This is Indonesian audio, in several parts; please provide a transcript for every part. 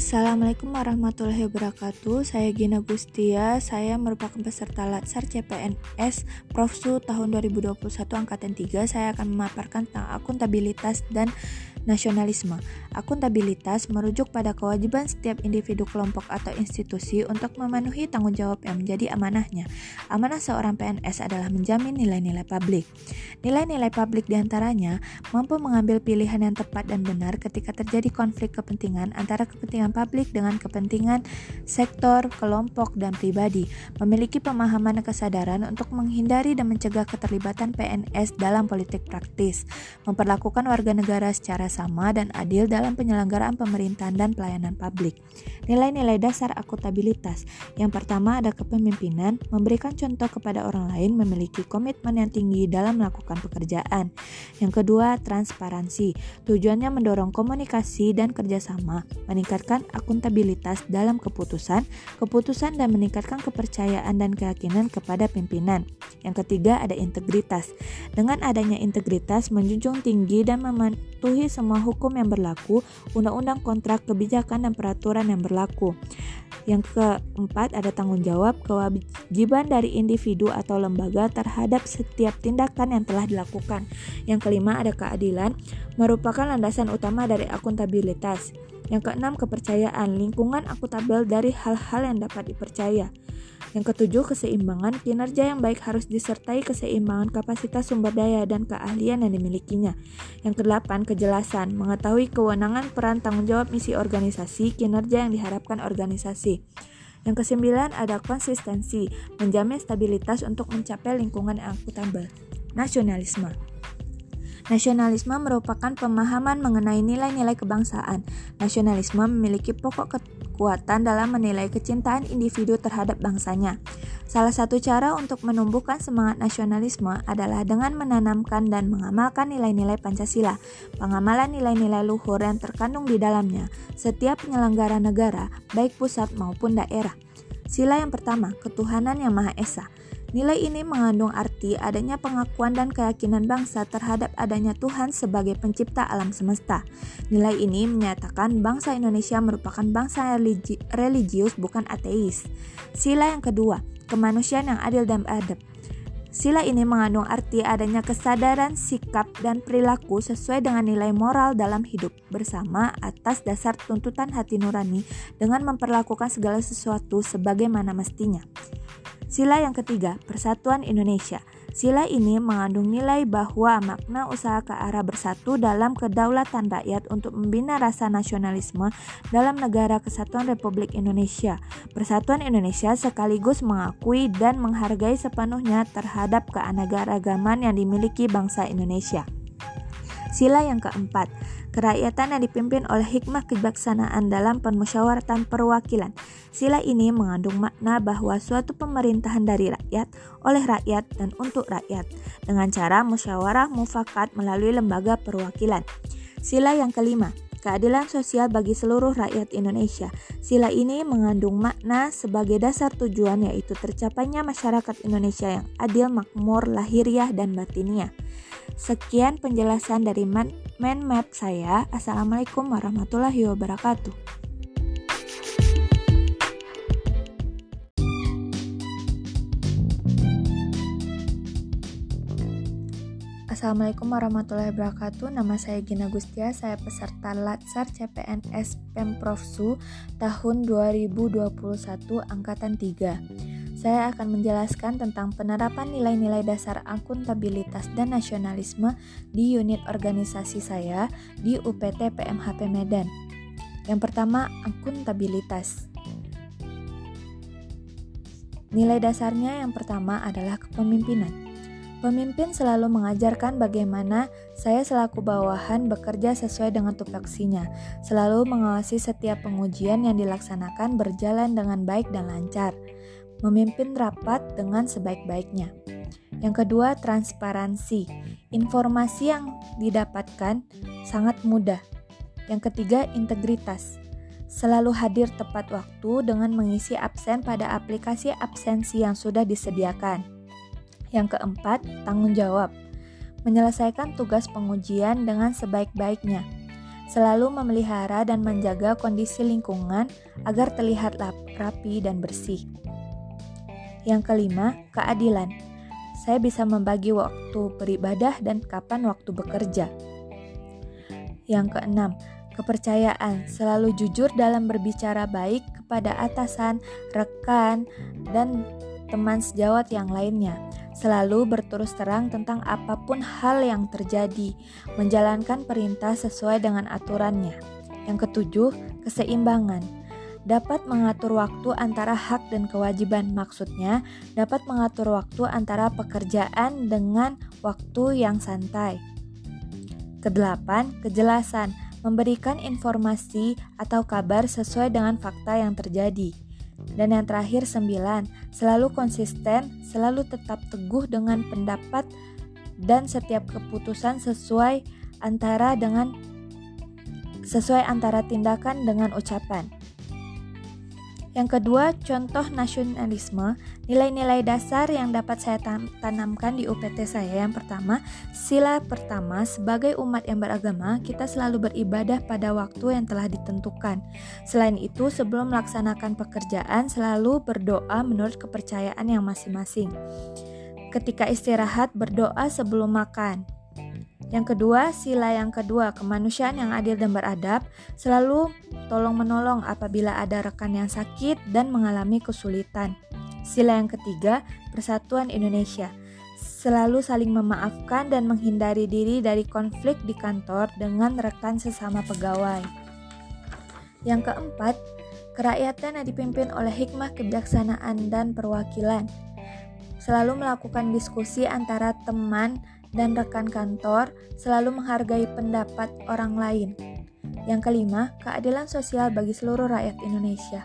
Assalamualaikum warahmatullahi wabarakatuh. Saya Gina Gustia. Saya merupakan peserta Latsar CPNS Profsu tahun 2021 angkatan 3. Saya akan memaparkan tentang akuntabilitas dan nasionalisme. Akuntabilitas merujuk pada kewajiban setiap individu, kelompok, atau institusi untuk memenuhi tanggung jawab yang menjadi amanahnya. Amanah seorang PNS adalah menjamin nilai-nilai publik. Nilai-nilai publik di antaranya mampu mengambil pilihan yang tepat dan benar ketika terjadi konflik kepentingan antara kepentingan publik dengan kepentingan sektor, kelompok, dan pribadi, memiliki pemahaman kesadaran untuk menghindari dan mencegah keterlibatan PNS dalam politik praktis, memperlakukan warga negara secara sama dan adil dalam penyelenggaraan pemerintahan dan pelayanan publik. Nilai-nilai dasar akuntabilitas. Yang pertama ada kepemimpinan, memberikan contoh kepada orang lain, memiliki komitmen yang tinggi dalam melakukan pekerjaan. Yang kedua, transparansi. Tujuannya mendorong komunikasi dan kerjasama, meningkatkan akuntabilitas dalam keputusan, keputusan dan meningkatkan kepercayaan dan keyakinan kepada pimpinan. Yang ketiga ada integritas. Dengan adanya integritas menjunjung tinggi dan mematuhi semua hukum yang berlaku, undang-undang kontrak, kebijakan dan peraturan yang berlaku. Yang keempat ada tanggung jawab kewajiban dari individu atau lembaga terhadap setiap tindakan yang telah dilakukan. Yang kelima ada keadilan merupakan landasan utama dari akuntabilitas. Yang keenam kepercayaan lingkungan akuntabel dari hal-hal yang dapat dipercaya. Yang ketujuh, keseimbangan kinerja yang baik harus disertai keseimbangan kapasitas sumber daya dan keahlian yang dimilikinya. Yang kedelapan, kejelasan, mengetahui kewenangan peran tanggung jawab misi organisasi, kinerja yang diharapkan organisasi. Yang kesembilan, ada konsistensi, menjamin stabilitas untuk mencapai lingkungan yang akuntabel. Nasionalisme Nasionalisme merupakan pemahaman mengenai nilai-nilai kebangsaan. Nasionalisme memiliki pokok kekuatan dalam menilai kecintaan individu terhadap bangsanya. Salah satu cara untuk menumbuhkan semangat nasionalisme adalah dengan menanamkan dan mengamalkan nilai-nilai Pancasila, pengamalan nilai-nilai luhur yang terkandung di dalamnya, setiap penyelenggara negara, baik pusat maupun daerah. Sila yang pertama, ketuhanan yang Maha Esa. Nilai ini mengandung arti adanya pengakuan dan keyakinan bangsa terhadap adanya Tuhan sebagai pencipta alam semesta. Nilai ini menyatakan bangsa Indonesia merupakan bangsa religi religius bukan ateis. Sila yang kedua, kemanusiaan yang adil dan adab. Sila ini mengandung arti adanya kesadaran, sikap, dan perilaku sesuai dengan nilai moral dalam hidup bersama atas dasar tuntutan hati nurani dengan memperlakukan segala sesuatu sebagaimana mestinya. Sila yang ketiga, Persatuan Indonesia. Sila ini mengandung nilai bahwa makna usaha ke arah bersatu dalam kedaulatan rakyat untuk membina rasa nasionalisme dalam negara kesatuan Republik Indonesia. Persatuan Indonesia sekaligus mengakui dan menghargai sepenuhnya terhadap keanekaragaman yang dimiliki bangsa Indonesia. Sila yang keempat, kerakyatan yang dipimpin oleh hikmah kebijaksanaan dalam permusyawaratan perwakilan. Sila ini mengandung makna bahwa suatu pemerintahan dari rakyat, oleh rakyat, dan untuk rakyat, dengan cara musyawarah mufakat melalui lembaga perwakilan. Sila yang kelima, keadilan sosial bagi seluruh rakyat Indonesia. Sila ini mengandung makna sebagai dasar tujuan yaitu tercapainya masyarakat Indonesia yang adil, makmur, lahiriah, dan batiniah. Sekian penjelasan dari man map saya. Assalamualaikum warahmatullahi wabarakatuh. Assalamualaikum warahmatullahi wabarakatuh. Nama saya Gina Gustia Saya peserta Latsar CPNS Pemprofsu tahun 2021 Angkatan 3 Saya akan menjelaskan tentang penerapan nilai-nilai dasar akuntabilitas dan nasionalisme di unit organisasi saya di UPT PMHP Medan. Yang pertama, akuntabilitas. Nilai dasarnya yang pertama adalah kepemimpinan Pemimpin selalu mengajarkan bagaimana saya selaku bawahan bekerja sesuai dengan tupoksinya, selalu mengawasi setiap pengujian yang dilaksanakan berjalan dengan baik dan lancar, memimpin rapat dengan sebaik-baiknya. Yang kedua, transparansi. Informasi yang didapatkan sangat mudah. Yang ketiga, integritas. Selalu hadir tepat waktu dengan mengisi absen pada aplikasi absensi yang sudah disediakan. Yang keempat, tanggung jawab. Menyelesaikan tugas pengujian dengan sebaik-baiknya. selalu memelihara dan menjaga kondisi lingkungan agar terlihat rapi dan bersih. Yang kelima, keadilan. Saya bisa membagi waktu beribadah dan kapan waktu bekerja. Yang keenam, kepercayaan. Selalu jujur dalam berbicara baik kepada atasan, rekan, dan teman sejawat yang lainnya selalu berterus terang tentang apa pun hal yang terjadi, menjalankan perintah sesuai dengan aturannya. Yang ketujuh, keseimbangan. Dapat mengatur waktu antara hak dan kewajiban, maksudnya dapat mengatur waktu antara pekerjaan dengan waktu yang santai. Kedelapan, kejelasan, memberikan informasi atau kabar sesuai dengan fakta yang terjadi. Dan yang terakhir sembilan, selalu konsisten, selalu tetap teguh dengan pendapat dan setiap keputusan sesuai antara dengan sesuai antara tindakan dengan ucapan. Yang kedua, contoh nasionalisme, nilai-nilai dasar yang dapat saya tanamkan di UPT saya. Yang pertama, sila pertama, sebagai umat yang beragama, kita selalu beribadah pada waktu yang telah ditentukan. Selain itu, sebelum melaksanakan pekerjaan, selalu berdoa menurut kepercayaan yang masing-masing. Ketika istirahat, berdoa sebelum makan. Yang kedua, sila yang kedua, kemanusiaan yang adil dan beradab, selalu tolong-menolong apabila ada rekan yang sakit dan mengalami kesulitan. Sila yang ketiga, persatuan Indonesia. Selalu saling memaafkan dan menghindari diri dari konflik di kantor dengan rekan sesama pegawai. Yang keempat, kerakyatan yang dipimpin oleh hikmah kebijaksanaan dan perwakilan. Selalu melakukan diskusi antara teman dan rekan kantor selalu menghargai pendapat orang lain. Yang kelima, keadilan sosial bagi seluruh rakyat Indonesia.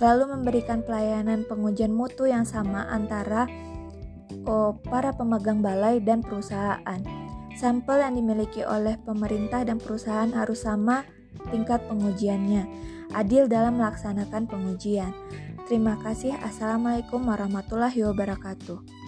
Selalu memberikan pelayanan pengujian mutu yang sama antara oh, para pemegang balai dan perusahaan. Sampel yang dimiliki oleh pemerintah dan perusahaan harus sama tingkat pengujiannya, adil dalam melaksanakan pengujian. Terima kasih. Assalamualaikum warahmatullahi wabarakatuh.